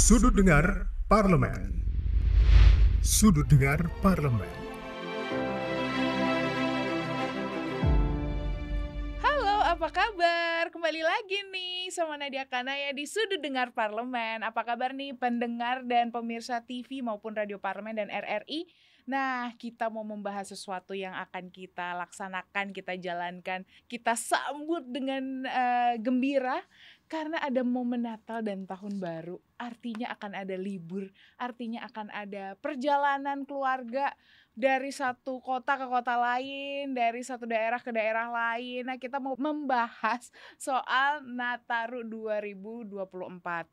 Sudut Dengar Parlemen. Sudut Dengar Parlemen. Halo, apa kabar? Kembali lagi nih sama Nadia Kanaya di Sudut Dengar Parlemen. Apa kabar nih pendengar dan pemirsa TV maupun Radio Parlemen dan RRI? Nah, kita mau membahas sesuatu yang akan kita laksanakan, kita jalankan, kita sambut dengan uh, gembira karena ada momen Natal dan Tahun Baru. Artinya akan ada libur, artinya akan ada perjalanan keluarga dari satu kota ke kota lain, dari satu daerah ke daerah lain. Nah, kita mau membahas soal Nataru 2024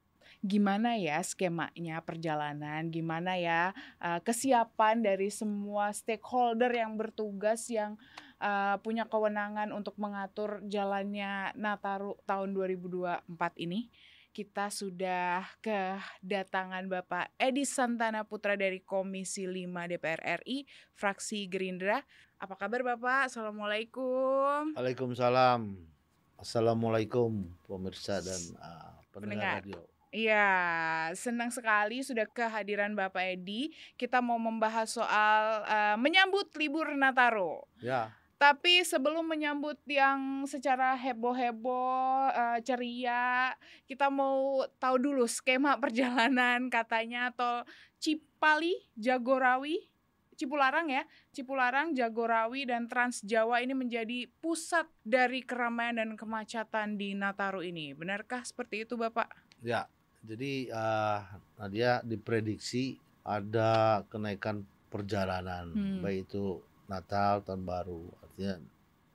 gimana ya skemanya perjalanan, gimana ya uh, kesiapan dari semua stakeholder yang bertugas yang uh, punya kewenangan untuk mengatur jalannya Nataru tahun 2024 ini. Kita sudah kedatangan Bapak Edi Santana Putra dari Komisi 5 DPR RI, fraksi Gerindra. Apa kabar Bapak? Assalamualaikum. Waalaikumsalam. Assalamualaikum pemirsa dan uh, pendengar radio. Iya, senang sekali sudah kehadiran Bapak Edi. Kita mau membahas soal uh, menyambut libur Nataru. Ya. Tapi sebelum menyambut yang secara heboh-heboh, uh, ceria, kita mau tahu dulu skema perjalanan katanya tol Cipali, Jagorawi, Cipularang ya, Cipularang, Jagorawi dan Trans Jawa ini menjadi pusat dari keramaian dan kemacetan di Nataru ini. Benarkah seperti itu, Bapak? Ya, jadi uh, Nadia diprediksi ada kenaikan perjalanan, hmm. baik itu Natal, Tahun Baru, artinya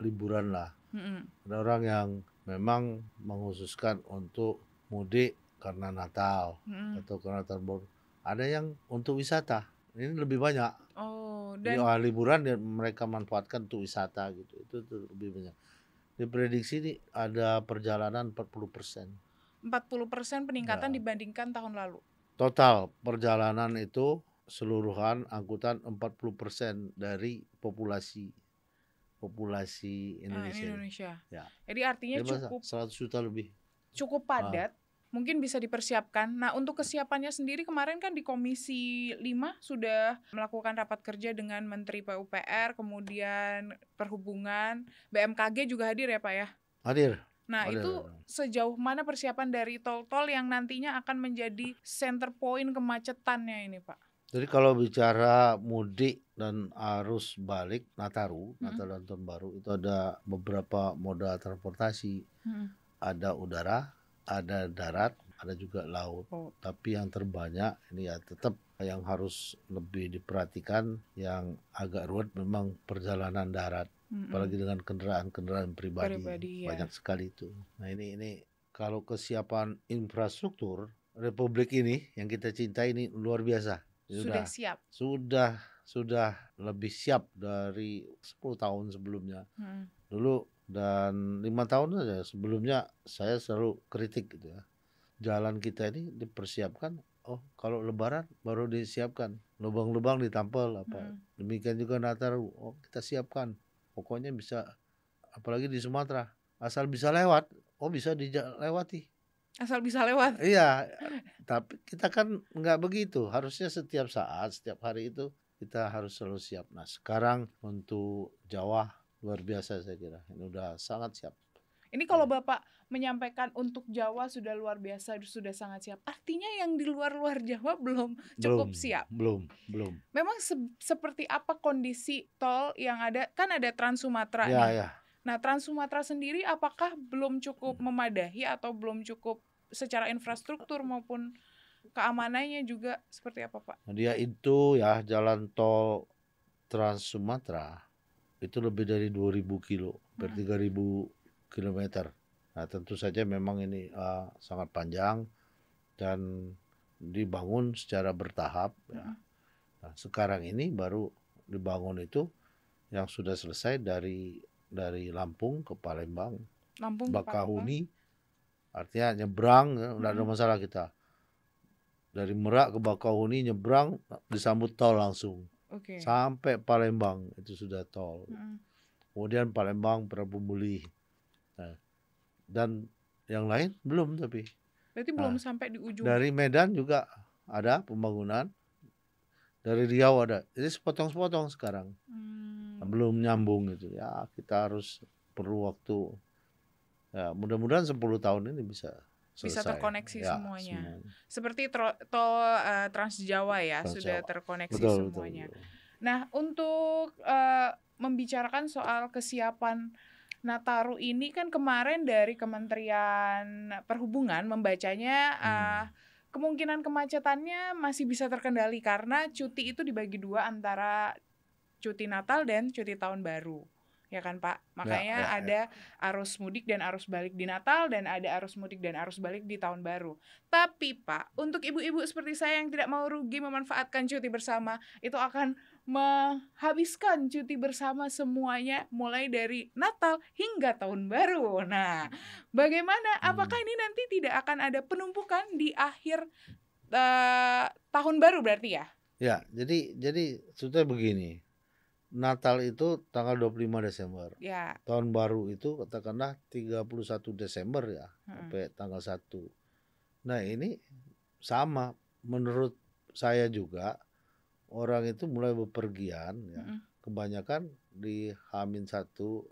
liburan lah. Hmm. Ada orang yang memang menghususkan untuk mudik karena Natal hmm. atau karena Tahun Baru. Ada yang untuk wisata. Ini lebih banyak. Oh, dan Jadi, oh, liburan ya mereka manfaatkan untuk wisata gitu. Itu, itu lebih banyak. Diprediksi ini ada perjalanan 40 persen. 40 persen peningkatan ya. dibandingkan tahun lalu. Total perjalanan itu seluruhan angkutan 40 persen dari populasi populasi Indonesia. Ah, Indonesia. Ya. Jadi artinya Jadi cukup 100 juta lebih. Cukup padat. Ah mungkin bisa dipersiapkan. Nah, untuk kesiapannya sendiri kemarin kan di Komisi 5 sudah melakukan rapat kerja dengan Menteri PUPR, kemudian Perhubungan, BMKG juga hadir ya, Pak ya? Hadir. Nah, hadir. itu sejauh mana persiapan dari tol-tol yang nantinya akan menjadi center point kemacetannya ini, Pak? Jadi kalau bicara mudik dan arus balik Nataru, hmm. Natal dan Tahun Baru itu ada beberapa moda transportasi. Hmm. Ada udara, ada darat, ada juga laut. Oh. Tapi yang terbanyak ini ya tetap yang harus lebih diperhatikan yang agak ruwet memang perjalanan darat. Mm-hmm. Apalagi dengan kendaraan-kendaraan pribadi, pribadi ya. banyak sekali itu. Nah ini ini kalau kesiapan infrastruktur Republik ini yang kita cintai ini luar biasa. Sudah, sudah siap. Sudah sudah lebih siap dari 10 tahun sebelumnya. Hmm. Dulu dan lima tahun saja sebelumnya saya selalu kritik gitu ya jalan kita ini dipersiapkan oh kalau lebaran baru disiapkan lubang-lubang ditampal apa hmm. demikian juga Natal oh kita siapkan pokoknya bisa apalagi di Sumatera asal bisa lewat oh bisa dilewati asal bisa lewat iya tapi kita kan nggak begitu harusnya setiap saat setiap hari itu kita harus selalu siap nah sekarang untuk Jawa luar biasa saya kira ini udah sangat siap ini kalau ya. Bapak menyampaikan untuk Jawa sudah luar biasa, sudah sangat siap. Artinya yang di luar-luar Jawa belum cukup belum, siap. Belum, belum. Memang se seperti apa kondisi tol yang ada? Kan ada Trans Sumatera ya, nih. Ya. Nah, Trans Sumatera sendiri apakah belum cukup memadahi atau belum cukup secara infrastruktur maupun keamanannya juga seperti apa, Pak? Dia itu ya jalan tol Trans Sumatera itu lebih dari 2000 kilo per hmm. 3000 kilometer. Nah tentu saja memang ini uh, sangat panjang dan dibangun secara bertahap. Ya. Hmm. Nah, sekarang ini baru dibangun itu yang sudah selesai dari dari Lampung ke Palembang, Lampung Bakahuni, artinya nyebrang, ya, hmm. ada masalah kita. Dari Merak ke Bakahuni nyebrang disambut tol langsung okay. sampai Palembang itu sudah tol. Hmm. Kemudian Palembang Prabu Muli. Nah, dan yang lain belum tapi Berarti belum sampai di ujung. Dari Medan juga ada pembangunan. Dari Riau ada. Jadi sepotong-sepotong sekarang. Hmm. Belum nyambung gitu. Ya, kita harus perlu waktu. Ya, mudah-mudahan 10 tahun ini bisa Bisa selesai. terkoneksi Ya, semuanya. Seperti tro- tol eh, Trans Jawa ya Trans sudah Jawa. terkoneksi Betul, betul, semuanya. betul. Nah, untuk eh, membicarakan soal kesiapan Nataru ini kan kemarin dari Kementerian Perhubungan membacanya Hmm. eh, kemungkinan kemacetannya masih bisa terkendali karena cuti itu dibagi dua antara cuti Natal dan cuti tahun baru. Ya kan, Pak? Makanya ya, ya. ada arus mudik dan arus balik di Natal dan ada arus mudik dan arus balik di tahun baru. Tapi, Pak, untuk ibu-ibu seperti saya yang tidak mau rugi memanfaatkan cuti bersama, itu akan menghabiskan cuti bersama semuanya mulai dari Natal hingga tahun baru. Nah, bagaimana? Apakah ini nanti tidak akan ada penumpukan di akhir eh, tahun baru berarti ya? Ya, jadi jadi sebetulnya begini. Natal itu tanggal 25 Desember. Ya. Tahun baru itu katakanlah 31 Desember ya, Mm-mm. sampai tanggal 1. Nah, ini sama menurut saya juga orang itu mulai bepergian ya. Mm-mm. Kebanyakan di Hamin 1,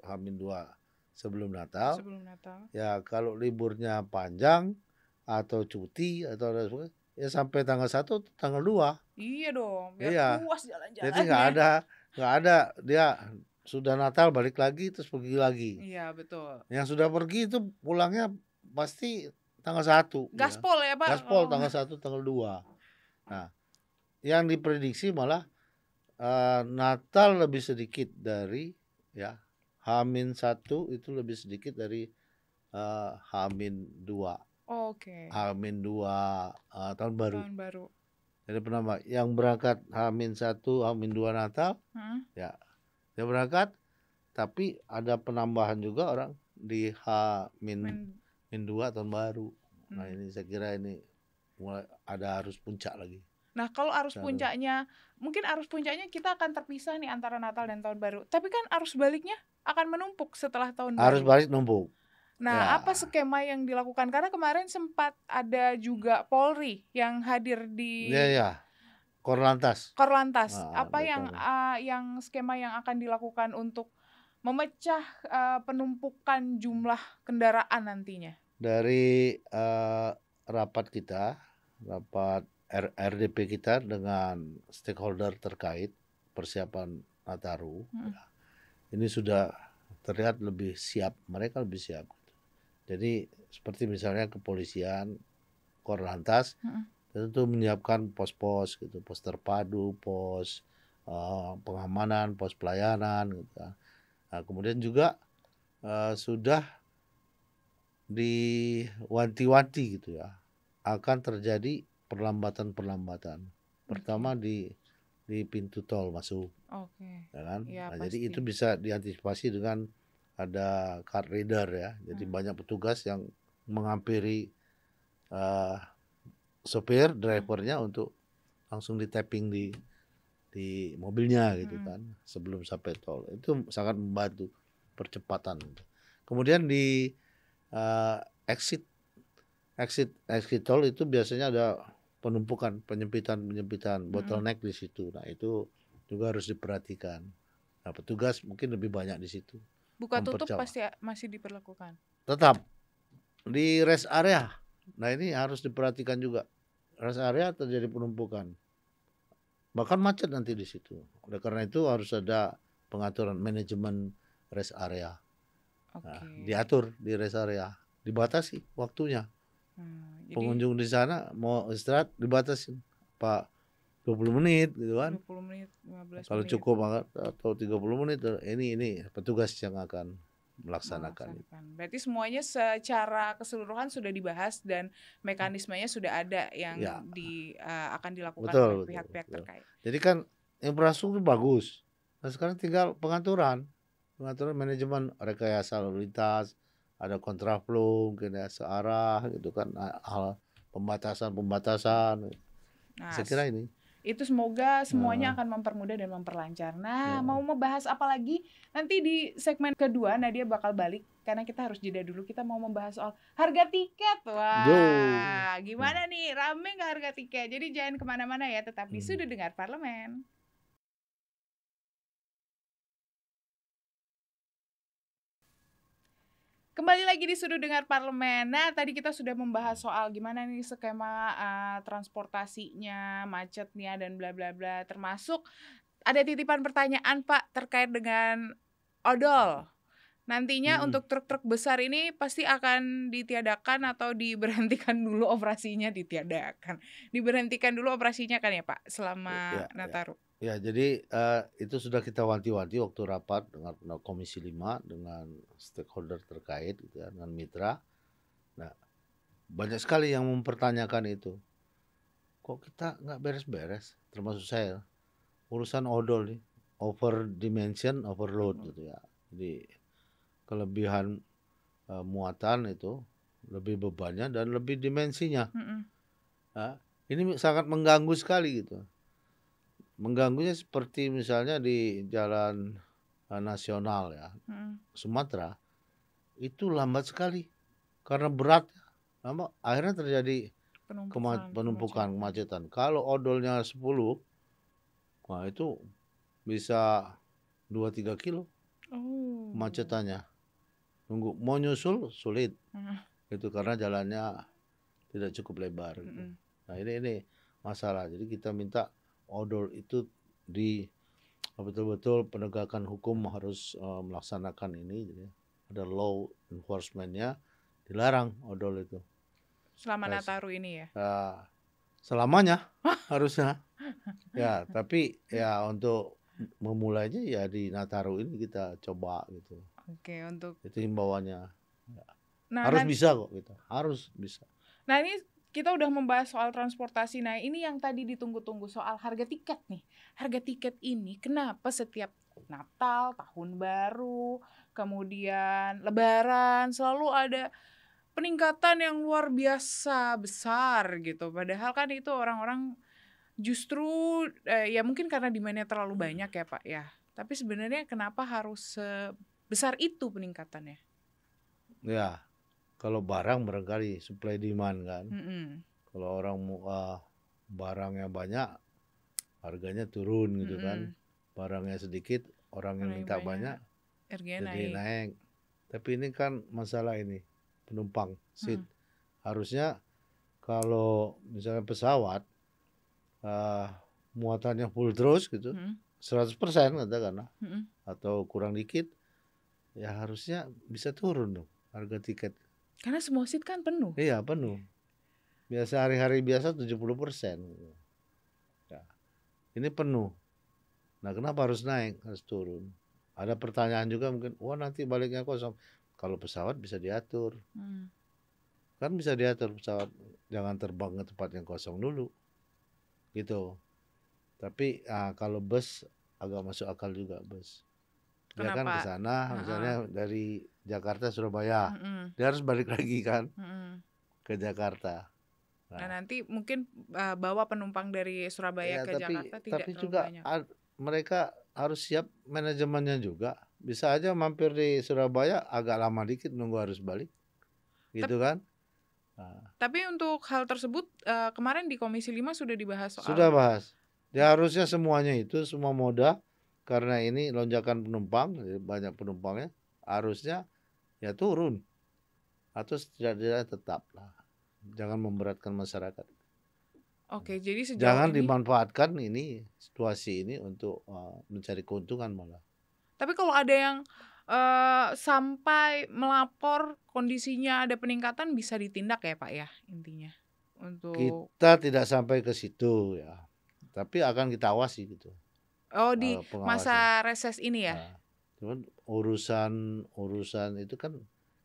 Hamin 2 sebelum Natal. Sebelum Natal. Ya, kalau liburnya panjang atau cuti atau ada ya sampai tanggal 1 tanggal 2. Iya dong, biar Iya. puas jalan-jalannya. Jadi nggak ada nggak ada dia sudah Natal balik lagi terus pergi lagi. Iya, betul. Yang sudah pergi itu pulangnya pasti tanggal 1 Gaspol ya, Pak. Ya. Gaspol Oh. tanggal 1 tanggal 2. Nah, yang diprediksi malah eh, Natal lebih sedikit dari ya Hamin 1 itu lebih sedikit dari eh, Hamin 2. Oke. Hamin 2 eh, tahun baru. Tahun baru. Jadi penambah yang berangkat Hamin 1, Hamin 2 Natal Hmm? dia berangkat tapi ada penambahan juga orang di H min min 2 tahun baru. Nah, hmm. ini saya kira ini mulai ada arus puncak lagi. Nah, kalau arus puncaknya, mungkin arus puncaknya kita akan terpisah nih antara Natal dan Tahun Baru. Tapi kan arus baliknya akan menumpuk setelah Tahun Arus Baru. balik numpuk. Nah, ya. apa skema yang dilakukan? Karena kemarin sempat ada juga Polri yang hadir di Iya ya. Korlantas. Korlantas. Ah, apa ada yang ah, yang skema yang akan dilakukan untuk memecah ah, penumpukan jumlah kendaraan nantinya? Dari eh, rapat kita, rapat R- RDP kita dengan stakeholder terkait persiapan Nataru. Hmm. ya, Ini sudah terlihat lebih siap, mereka lebih siap. Jadi seperti misalnya kepolisian, Korlantas, Hmm. tentu menyiapkan pos-pos gitu, pos terpadu, pos eh, pengamanan, pos pelayanan gitu. kan. Nah, kemudian juga eh, sudah diwanti-wanti gitu ya, akan terjadi perlambatan-perlambatan. Pertama di di pintu tol masuk, Oke. ya kan? Iya, Nah, jadi itu bisa diantisipasi dengan ada card reader ya. Jadi Hmm. banyak petugas yang menghampiri eh, sopir, Hmm. drivernya untuk langsung di tapping di di mobilnya gitu Hmm. kan sebelum sampai tol. Itu sangat membantu percepatan. Kemudian di eh, exit exit exit tol itu biasanya ada penumpukan, penyempitan, penyempitan, Mm-mm. bottleneck di situ. Nah, itu juga harus diperhatikan. Nah, petugas mungkin lebih banyak di situ. Buka tutup pasti masih diperlakukan. Tetap di rest area. Nah, ini harus diperhatikan juga. Rest area terjadi penumpukan. Bahkan macet nanti di situ. Oleh karena itu harus ada pengaturan manajemen rest area. Nah, diatur di rest area, dibatasi waktunya. Hmm, jadi Pengunjung di sana mau istirahat dibatasi Pak 20 menit gitu kan. 20 menit, 15 Kalau menit. cukup atau 30 menit ini ini petugas yang akan melaksanakan. melaksanakan. Berarti semuanya secara keseluruhan sudah dibahas dan mekanismenya sudah ada yang Ya. di eh, akan dilakukan Betul, oleh pihak-pihak terkait. Jadi kan infrastruktur bagus. Nah sekarang tinggal pengaturan, pengaturan manajemen rekayasa lalu lintas, ada kontraflow, mungkin ya searah gitu kan, hal pembatasan pembatasan. Nah, Saya kira ini. Itu semoga semuanya Nah. akan mempermudah dan memperlancar. Nah, Ya. mau membahas apa lagi? Nanti di segmen kedua Nadia bakal balik karena kita harus jeda dulu. Kita mau membahas soal harga tiket. Wah, Yo. gimana nih? Rame nggak harga tiket? Jadi jangan ke mana-mana ya, tetap di Hmm. sudut dengar parlemen. Kembali lagi di sudut dengar parlemen. Nah, tadi kita sudah membahas soal gimana nih skema uh, transportasinya, macetnya dan bla bla bla. Termasuk ada titipan pertanyaan Pak terkait dengan odol. Nantinya Hmm. untuk truk-truk besar ini pasti akan ditiadakan atau diberhentikan dulu operasinya ditiadakan. Diberhentikan dulu operasinya kan ya Pak selama Ya, ya. Nataru. Ya, jadi eh, itu sudah kita wanti-wanti waktu rapat dengan Komisi 5 dengan stakeholder terkait gitu ya, dengan mitra. Nah, banyak sekali yang mempertanyakan itu. Kok kita nggak beres-beres, termasuk saya. Urusan odol nih, over dimension, overload gitu ya. Jadi kelebihan eh, muatan itu lebih bebannya dan lebih dimensinya. Mm-mm. Nah, ini sangat mengganggu sekali gitu. Mengganggunya seperti misalnya di jalan eh, nasional ya, Mm-mm. Sumatera itu lambat sekali karena berat. Lama akhirnya terjadi kema- Penumpukan, penumpukan kemacetan. kemacetan. Kalau odolnya 10, wah itu bisa 2-3 kilo Oh. kemacetannya. Nunggu mau nyusul sulit Mm. itu karena jalannya tidak cukup lebar. gitu. Mm-mm. Nah ini ini masalah. Jadi kita minta odol itu di betul-betul penegakan hukum harus eh, melaksanakan ini. Jadi ada law enforcementnya dilarang odol itu. Selama Guys. Nataru ini ya. Ya, selamanya harusnya. Ya tapi ya untuk memulainya ya di Nataru ini kita coba gitu. Oke, untuk Itu himbauannya. nah, harus nan- bisa kok gitu. Harus bisa. Nah ini kita udah membahas soal transportasi. Nah ini yang tadi ditunggu-tunggu soal harga tiket nih. Harga tiket ini kenapa setiap Natal, Tahun Baru, kemudian Lebaran selalu ada peningkatan yang luar biasa besar gitu. Padahal kan itu orang-orang justru eh, ya mungkin karena demandnya terlalu banyak ya Pak ya. Tapi sebenarnya kenapa harus sebesar itu peningkatannya? Ya, kalau barang barangkali supply demand kan. Mm-mm. Kalau orang mau ah, barangnya banyak, harganya turun gitu kan. Barangnya sedikit, orang yang minta banyak, banyak, jadi naik. naik. Tapi ini kan masalah ini penumpang seat. Harusnya kalau misalnya pesawat ah, muatannya full terus gitu, Mm-mm. 100% katakanlah Mm-mm. atau kurang dikit, ya harusnya bisa turun dong harga tiket. Karena semua seat kan penuh. Iya penuh. Biasa hari-hari biasa 70 persen. Ya. Ini penuh. Nah kenapa harus naik, harus turun? Ada pertanyaan juga mungkin, wah nanti baliknya kosong. Kalau pesawat bisa diatur, Hmm. kan bisa diatur pesawat, jangan terbang ke tempat yang kosong dulu, gitu. Tapi ah, kalau bus agak masuk akal juga bus. Dia kan Kenapa? ke sana, misalnya dari Jakarta Surabaya, Mm-mm. dia harus balik lagi kan Mm-mm. ke Jakarta. Nah, nanti mungkin uh, bawa penumpang dari Surabaya Ya, ke tapi Jakarta tidak tapi juga banyak. ad- mereka harus siap manajemennya juga. Bisa aja mampir di Surabaya agak lama dikit nunggu harus balik. Gitu kan? Nah, Tapi untuk hal tersebut uh, kemarin di Komisi 5 sudah dibahas soal sudah bahas. Ya harusnya semuanya itu semua moda karena ini lonjakan penumpang, banyak penumpangnya, harusnya ya turun atau setidaknya tetap lah. Jangan memberatkan masyarakat. Oke, jadi sejauh Jangan ini dimanfaatkan ini situasi ini untuk uh, mencari keuntungan malah. Tapi kalau ada yang uh, sampai melapor kondisinya ada peningkatan bisa ditindak ya, Pak ya, intinya. Untuk Kita tidak sampai ke situ ya. Tapi akan kita awasi gitu. Oh, di pengawasan. masa reses ini ya. Nah, cuman urusan urusan itu kan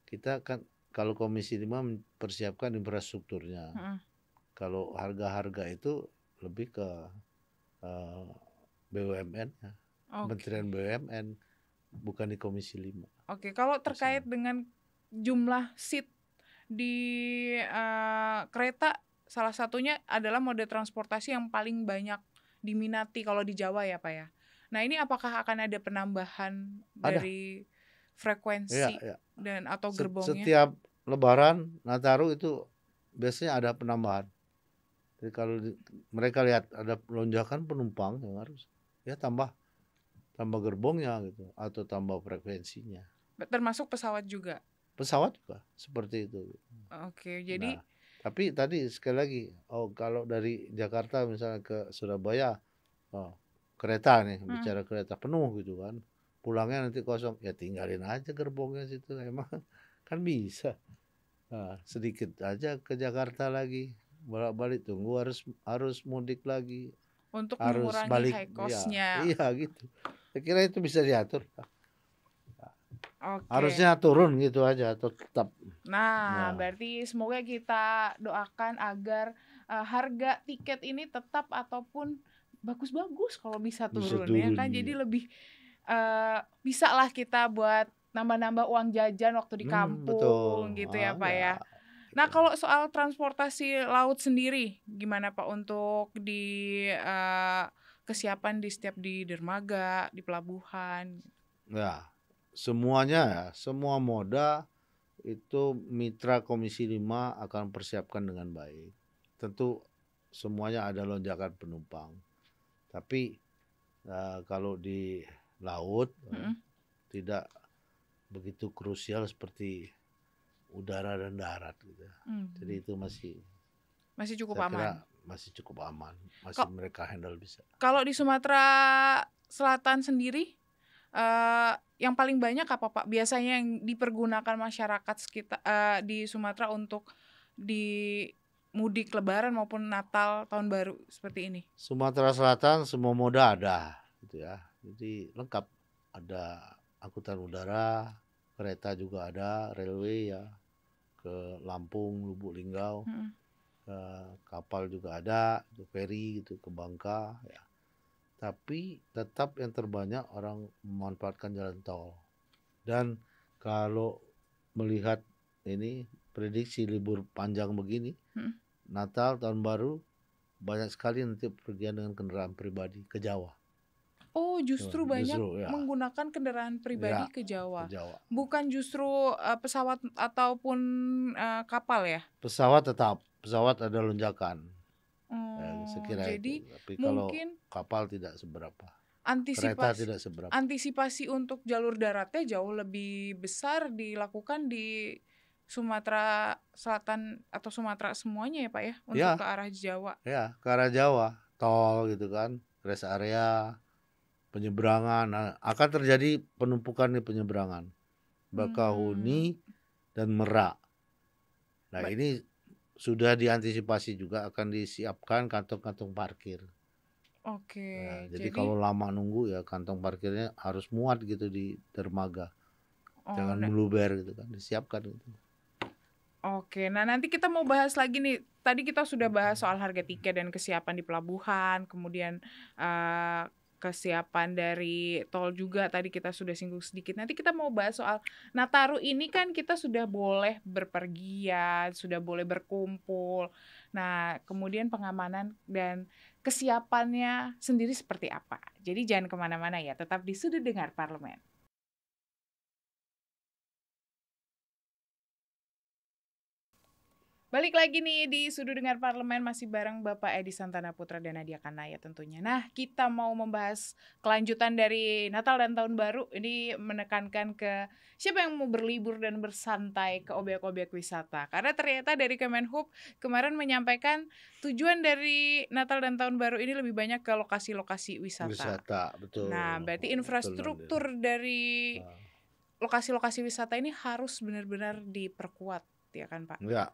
kita kan kalau Komisi 5 mempersiapkan infrastrukturnya. Heeh. Kalau harga-harga itu lebih ke uh, BUMN ya, Oke. Kementerian BUMN bukan di Komisi 5. Oke, kalau terkait dengan jumlah seat di eh, kereta, salah satunya adalah mode transportasi yang paling banyak diminati kalau di Jawa ya, Pak ya. Nah, ini apakah akan ada penambahan Ada. dari frekuensi Iya, iya. dan atau gerbongnya. Setiap Lebaran, Nataru itu biasanya ada penambahan. Jadi kalau di- mereka lihat ada lonjakan penumpang yang harus ya tambah tambah gerbongnya gitu atau tambah frekuensinya. Termasuk pesawat juga. Pesawat juga seperti itu. Oke, jadi Nah, tapi tadi sekali lagi, oh kalau dari Jakarta misalnya ke Surabaya, oh, kereta nih Mm. bicara kereta penuh gitu kan, pulangnya nanti kosong, ya tinggalin aja gerbongnya situ, emang kan bisa. Nah, sedikit aja ke Jakarta lagi, bolak-balik tunggu harus harus mudik lagi, untuk harus mengurangi balik, high iya, cost-nya. iya gitu. Saya kira itu bisa diatur. Oke. Harusnya turun gitu aja atau tetap. Nah, Nah. berarti semoga kita doakan agar uh, harga tiket ini tetap ataupun bagus-bagus kalau bisa Bisa turun, ya turun, kan. Jadi lebih uh, bisa lah kita buat nambah-nambah uang jajan waktu di Hmm, kampung betul. gitu ya, Ah, Pak ya. ya, Nah, gitu. kalau soal transportasi laut sendiri, gimana Pak untuk di uh, kesiapan di setiap di dermaga, di pelabuhan? Ya, semuanya ya, semua moda itu mitra Komisi 5 akan persiapkan dengan baik. Tentu semuanya ada lonjakan penumpang. Tapi eh, kalau di laut eh, Mm-mm. tidak begitu krusial seperti udara dan darat gitu. Hmm, Jadi itu masih masih cukup saya aman. kira masih cukup aman, masih Kok- mereka handle bisa. Kalau di Sumatera Selatan sendiri, eh yang paling banyak apa Pak? Biasanya yang dipergunakan masyarakat sekitar eh, di Sumatera untuk di mudik Lebaran maupun Natal tahun baru seperti ini. Sumatera Selatan semua moda ada gitu ya. Jadi lengkap. Ada angkutan udara, kereta juga ada, railway ya ke Lampung, Lubuk Linggau, Mm-mm. eh, kapal juga ada, itu ferry gitu ke Bangka ya. Tapi tetap yang terbanyak orang memanfaatkan jalan tol. Dan kalau melihat ini prediksi libur panjang begini, Mm. Natal tahun baru banyak sekali nanti pergian dengan kendaraan pribadi ke Jawa, Oh, justru Justru, banyak ya. menggunakan kendaraan pribadi Ya, ke Jawa. ke Jawa. Bukan justru eh, pesawat ataupun eh, kapal ya. Pesawat tetap, pesawat ada lonjakan. Ya, Oh, saya kira jadi itu. Tapi kalau mungkin kapal tidak seberapa, kereta antisipasi tidak seberapa. antisipasi untuk jalur daratnya jauh lebih besar dilakukan di Sumatera Selatan atau Sumatera semuanya ya Pak ya untuk Ya. ke arah Jawa. Ya, ke arah Jawa, tol gitu kan, rest area, penyeberangan. Nah, akan terjadi penumpukan di penyeberangan. Bakahuni dan Merak. Nah, Baik. ini sudah diantisipasi juga akan disiapkan kantong-kantong parkir. Oke. Ya, jadi, kalau lama nunggu ya kantong parkirnya harus muat gitu di dermaga. oh, Jangan nah- meluber gitu kan, disiapkan gitu. Oke, nah nanti kita mau bahas lagi nih. Tadi kita sudah bahas soal harga tiket dan kesiapan di pelabuhan, kemudian eh, kesiapan dari tol juga. Tadi kita sudah singgung sedikit. Nanti kita mau bahas soal Nataru ini kan kita sudah boleh berpergian, sudah boleh berkumpul. Nah, kemudian pengamanan dan kesiapannya sendiri seperti apa. Jadi jangan ke mana-mana ya, tetap di sudut dengar parlemen. Balik lagi nih di Sudut Dengar Parlemen masih bareng Bapak Edi Santana Putra dan Nadia Kanaya tentunya. Nah, kita mau membahas kelanjutan dari Natal dan Tahun Baru. Ini menekankan ke siapa yang mau berlibur dan bersantai ke objek-objek wisata. Karena ternyata dari Kemenhub kemarin menyampaikan tujuan dari Natal dan Tahun Baru ini lebih banyak ke lokasi-lokasi wisata. Wisata, betul. Nah, berarti Betul, infrastruktur dari Nadia. lokasi-lokasi wisata ini harus benar-benar diperkuat, ya kan Pak? Enggak.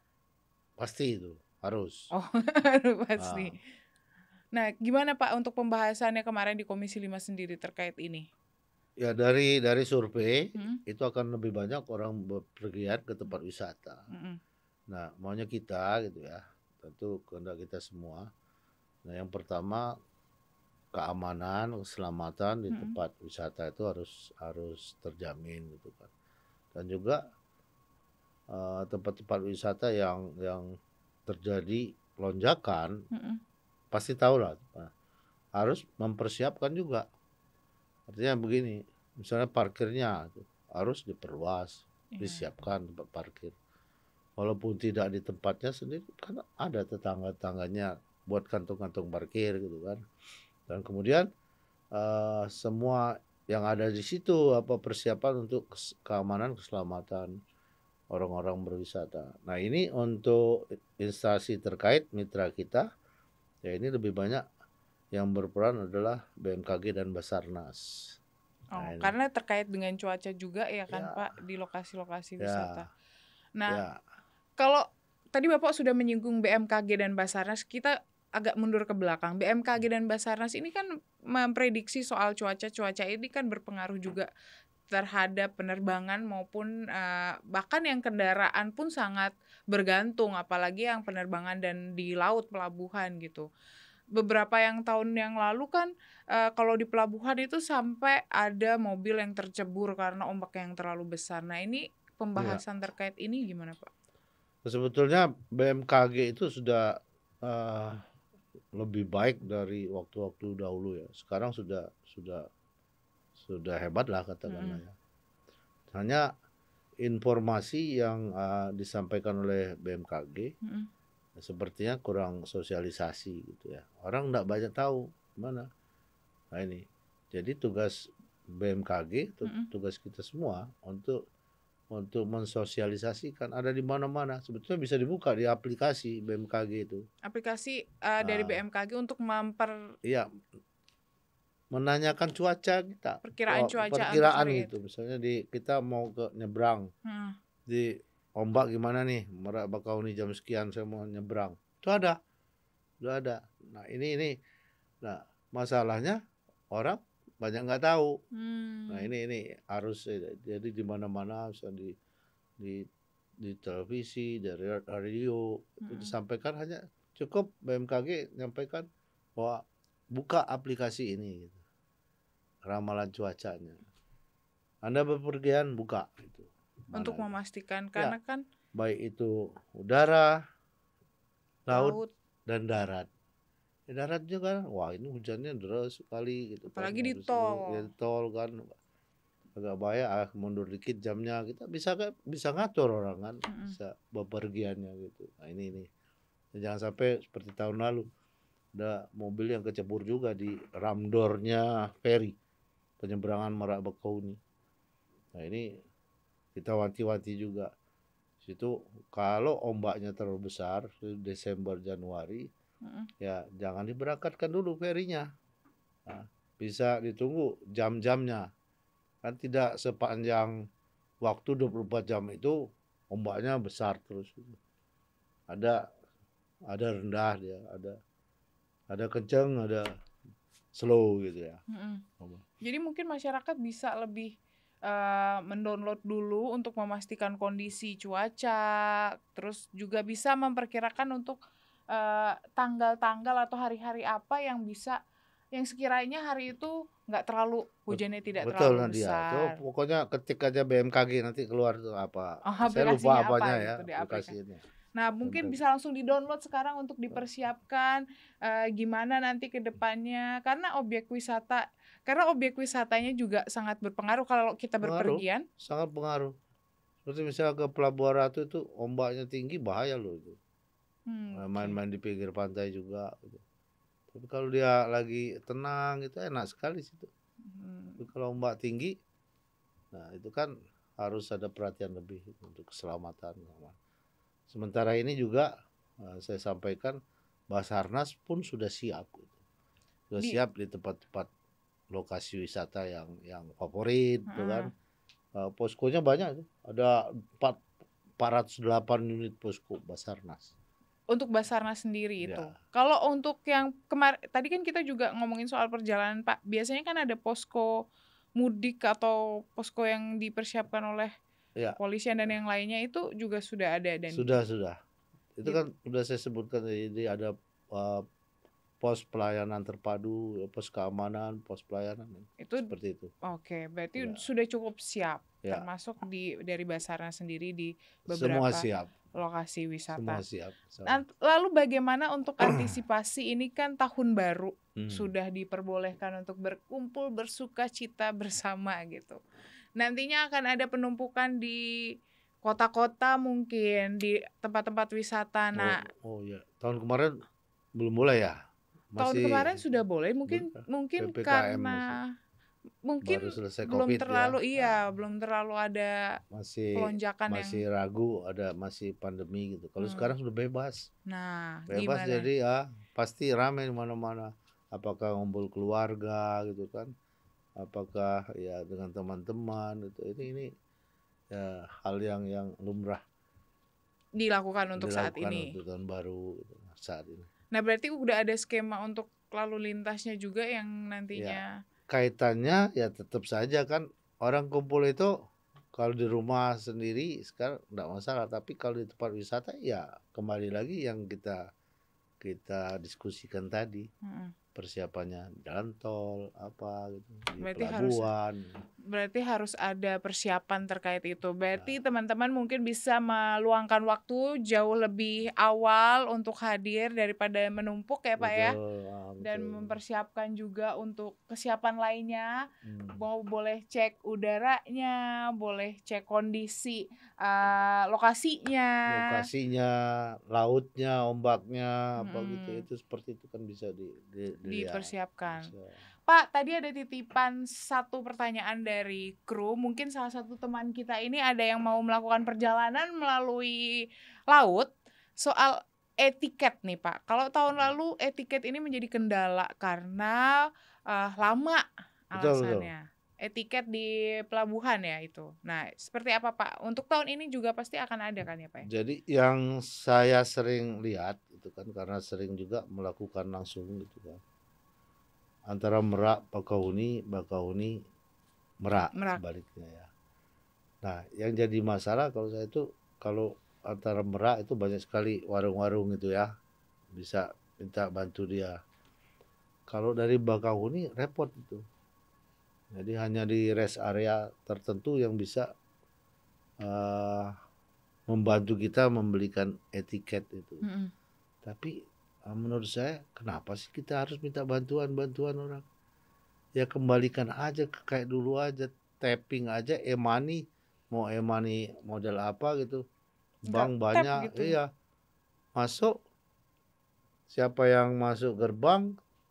Pasti itu, harus. Oh, pasti. Ah. Nah, gimana Pak untuk pembahasannya kemarin di Komisi 5 sendiri terkait ini? Ya dari dari survei Hmm? itu akan lebih banyak orang berpergian ke tempat wisata. Mm-mm. Nah, maunya kita gitu ya. Tentu kehendak kita semua. Nah, yang pertama keamanan, keselamatan di Mm-mm. tempat wisata itu harus harus terjamin gitu kan. Dan juga eh, tempat-tempat wisata yang yang terjadi lonjakan Mm-mm. pasti tahu lah Nah, harus mempersiapkan juga artinya begini misalnya parkirnya harus diperluas, Iya. disiapkan tempat parkir. Walaupun tidak di tempatnya sendiri, kan ada tetangga-tangganya buat kantong-kantong parkir gitu kan. Dan kemudian eh, semua yang ada di situ apa persiapan untuk keamanan keselamatan orang-orang berwisata. Nah ini untuk instansi terkait mitra kita, ya ini lebih banyak yang berperan adalah BMKG dan Basarnas. Oh, Nah, ini. karena terkait dengan cuaca juga ya kan Ya. Pak di lokasi-lokasi Ya. wisata. Nah, Ya, kalau tadi Bapak sudah menyinggung BMKG dan Basarnas, kita agak mundur ke belakang. BMKG dan Basarnas ini kan memprediksi soal cuaca. Cuaca ini kan berpengaruh juga terhadap penerbangan maupun eh, bahkan yang kendaraan pun sangat bergantung apalagi yang penerbangan dan di laut pelabuhan gitu. Beberapa yang tahun yang lalu kan eh, kalau di pelabuhan itu sampai ada mobil yang tercebur karena ombak yang terlalu besar. Nah, ini pembahasan terkait ini gimana, Pak? sebetulnya BMKG itu sudah eh, lebih baik dari waktu-waktu dahulu ya. Sekarang sudah sudah sudah hebat lah katakanlah ya. Hanya informasi yang eh, disampaikan oleh BMKG Mm-mm. sepertinya kurang sosialisasi gitu ya. Orang nggak banyak tahu mana. Nah ini. Jadi tugas BMKG, Mm-mm. tugas kita semua untuk untuk mensosialisasikan ada di mana-mana. Sebetulnya bisa dibuka di aplikasi BMKG itu. aplikasi uh, dari Ah. BMKG untuk memper Iya. Menanyakan cuaca kita. Perkiraan Oh, cuaca Perkiraan gitu. Misalnya di kita mau ke nyebrang. Hmm, di ombak gimana nih? Merak Bakauni jam sekian saya mau nyebrang. Itu ada. Udah ada. Nah ini ini. Nah masalahnya orang banyak nggak tahu. Hmm. nah ini ini. Harus eh, jadi di mana mana di di di televisi dari radio. Itu Mm-mm. disampaikan hanya cukup BMKG nyampaikan bahwa buka aplikasi ini gitu. Ramalan cuacanya anda bepergian buka itu untuk Mana memastikan Ya. karena kan baik itu udara, laut, laut dan darat. Di darat juga kan, wah ini hujannya deras sekali gitu. kan. Apalagi di Habis itu tol. ya, di tol kan agak bahaya, ah, mundur dikit jamnya kita bisa kan bisa ngatur orang kan, Mm-mm. bisa bepergiannya gitu. Nah ini ini jangan sampai seperti tahun lalu ada mobil yang kecebur juga di ramdornya ferry penyeberangan Merak Bakauni. Nah ini kita wanti-wanti juga situ kalau ombaknya terlalu besar Desember Januari Mm-mm. ya jangan diberangkatkan dulu ferinya Nah, bisa ditunggu jam-jamnya kan tidak sepanjang waktu 24 jam itu ombaknya besar terus ada ada rendah dia ada ada kenceng ada slow gitu ya Mm-mm. ombak. jadi mungkin masyarakat bisa lebih eh, mendownload dulu untuk memastikan kondisi cuaca terus juga bisa memperkirakan untuk eh, tanggal-tanggal atau hari-hari apa yang bisa yang sekiranya hari itu nggak terlalu hujannya tidak betul terlalu Nadia besar Tuh, pokoknya ketik aja BMKG nanti keluar tuh apa Oh, saya lupa apa apanya gitu ya aplikasi. aplikasinya Nah, mungkin Betul. bisa langsung di-download sekarang untuk dipersiapkan eh, gimana nanti ke depannya karena objek wisata karena objek wisatanya juga sangat berpengaruh kalau kita Pengaruh. berpergian. sangat pengaruh. Seperti misalnya ke Pelabuhan Ratu itu ombaknya tinggi bahaya loh itu. Hmm, oke. Main-main di pinggir pantai juga. Gitu. Tapi kalau dia lagi tenang itu enak sekali situ. Hmm, Tapi kalau ombak tinggi, nah itu kan harus ada perhatian lebih untuk keselamatan. Sementara ini juga eh, saya sampaikan Basarnas pun sudah siap. Gitu. Sudah Di- siap di tempat-tempat lokasi wisata yang yang favorit, gitu kan. Eh, poskonya banyak. Ada 4 408 unit posko Basarnas. Untuk Basarnas sendiri itu. Ya. Kalau untuk yang kemar tadi kan kita juga ngomongin soal perjalanan Pak. Biasanya kan ada posko mudik atau posko yang dipersiapkan oleh Ya. polisian dan yang lainnya itu juga sudah ada dan Sudah, sudah. Itu Gitu. kan sudah saya sebutkan jadi ada uh, pos pelayanan terpadu, pos keamanan, pos pelayanan itu seperti itu. Oke, berarti Ya. sudah cukup siap, Ya. termasuk di dari Basarnas sendiri di Semua beberapa siap, lokasi wisata. semua siap. Nah, lalu bagaimana untuk antisipasi ini kan tahun baru Hmm. sudah diperbolehkan untuk berkumpul bersuka cita bersama gitu. Nantinya akan ada penumpukan di kota-kota mungkin di tempat-tempat wisata. Nah, oh, oh ya tahun kemarin belum mulai ya? Tahun kemarin sudah boleh mungkin Belum, mungkin PPKM karena mungkin baru selesai belum covid terlalu ya. iya Nah, belum terlalu ada masih pelonjakan masih yang ragu ada masih pandemi gitu. Kalau Hmm. sekarang sudah bebas. Nah bebas gimana? jadi ya pasti ramai di mana-mana. Apakah ngumpul keluarga gitu kan apakah ya dengan teman-teman itu ini ini ya hal yang yang lumrah dilakukan untuk saat dilakukan ini. untuk tahun baru gitu, saat ini. Nah berarti udah ada skema untuk lalu lintasnya juga yang nantinya kaitannya ya tetap saja kan orang kumpul itu kalau di rumah sendiri sekarang tidak masalah tapi kalau di tempat wisata ya kembali lagi yang kita kita diskusikan tadi. Mm-mm. Persiapannya jalan tol apa gitu Berarti harus- berarti harus ada persiapan terkait itu. Berarti Ya. teman-teman mungkin bisa meluangkan waktu jauh lebih awal untuk hadir daripada menumpuk ya Pak ya. Betul, ah, Dan betul. mempersiapkan juga untuk kesiapan lainnya. Hmm. Mau boleh cek udaranya, boleh cek kondisi eh, lokasinya. lokasinya lautnya ombaknya apa gitu Mm-mm. itu seperti itu kan bisa di, di-. Dipersiapkan. Bisa. Pak, tadi ada titipan satu pertanyaan dari kru. Mungkin salah satu teman kita ini ada yang mau melakukan perjalanan melalui laut soal etiket nih Pak. Kalau tahun Hmm. lalu etiket ini menjadi kendala karena eh, lama Betul, betul. alasannya. Etiket di pelabuhan ya itu. Nah, seperti apa Pak? Untuk tahun ini juga pasti akan ada kan ya Pak? ya? Jadi yang saya sering lihat itu kan karena sering juga melakukan langsung gitu kan. Antara Merak, Bakahuni, Bakahuni, Merak, Merak. sebaliknya ya. Nah, yang jadi masalah kalau saya itu kalau antara Merak itu banyak sekali warung-warung itu ya. Bisa minta bantu dia. Kalau dari Bakahuni repot itu. Jadi hanya di rest area tertentu yang bisa eh, membantu kita membelikan etiket itu. Mm-mm. Tapi eh, menurut saya kenapa sih kita harus minta bantuan-bantuan orang? Ya kembalikan aja ke kayak dulu aja, tapping aja e-money, mau e-money model apa gitu. Nggak Bank tap banyak, gitu. iya. Masuk siapa yang masuk gerbang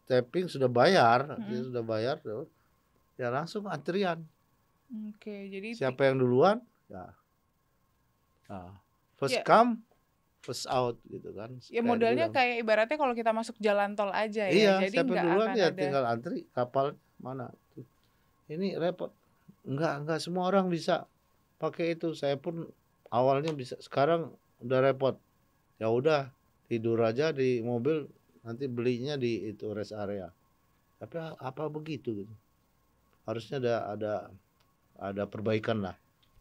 tapping sudah bayar, dia Mm-mm. sudah bayar, ya langsung antrian. Oke, jadi Siapa yang duluan? Ya. Nah, first Ya. come, first out gitu kan. ya Kayak modelnya dibilang. kayak ibaratnya kalau kita masuk jalan tol aja ya. Iya, Jadi siapa nggak duluan akan ya ada tinggal antri kapal mana. Tuh. Ini repot. Enggak, enggak semua orang bisa pakai itu. Saya pun awalnya bisa, sekarang udah repot. Ya udah, tidur aja di mobil, nanti belinya di itu rest area. Tapi apa begitu gitu. Harusnya ada ada ada perbaikan lah.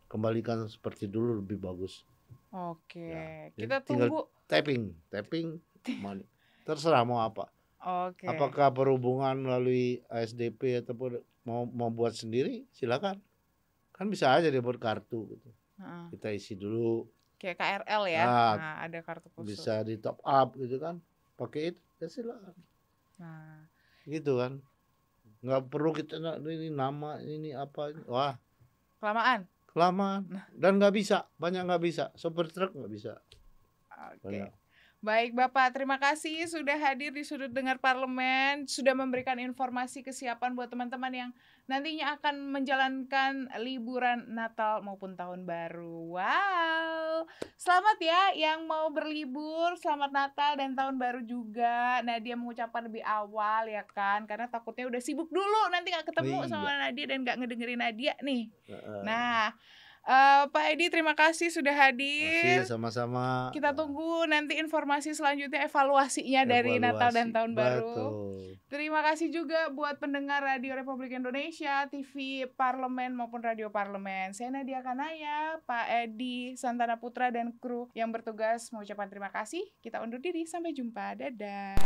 Kembalikan seperti dulu lebih bagus. Oke, Ya, kita tinggal- tunggu. Tapping, tapping, money. terserah mau apa. Oke. Apakah perhubungan melalui ASDP ataupun mau mau buat sendiri silakan. Kan bisa aja dia buat kartu gitu. Heeh. Kita isi dulu, Kayak KRL ya. Nah, Nah, ada kartu khusus. bisa di top up gitu kan. Pakai itu ya silakan. Nah, Gitu kan. Nggak perlu kita ini nama ini apa. Wah, kelamaan. Kelamaan dan nggak bisa, banyak nggak bisa. Sopir truk nggak bisa. Oke. Banyak. Baik Bapak, terima kasih sudah hadir di sudut dengar parlemen, sudah memberikan informasi kesiapan buat teman-teman yang nantinya akan menjalankan liburan Natal maupun Tahun Baru. Wow, selamat ya yang mau berlibur, selamat Natal dan Tahun Baru juga. Nadia mengucapkan lebih awal ya kan, karena takutnya udah sibuk dulu nanti nggak ketemu Iya. sama Nadia dan nggak ngedengerin Nadia nih. Heeh. Nah, eh, Pak Edi terima kasih sudah hadir. sama-sama. Kita tunggu nanti informasi selanjutnya evaluasinya dari Natal dan Evaluasi. Tahun Baru. Betul. Terima kasih juga buat pendengar Radio Republik Indonesia, TV Parlemen maupun Radio Parlemen. Saya Nadia Kanaya, Pak Edi Santana Putra dan kru yang bertugas mengucapkan terima kasih. Kita undur diri, sampai jumpa. Dadah.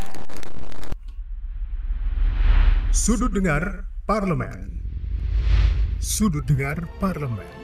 Sudut dengar parlemen. Sudut dengar parlemen.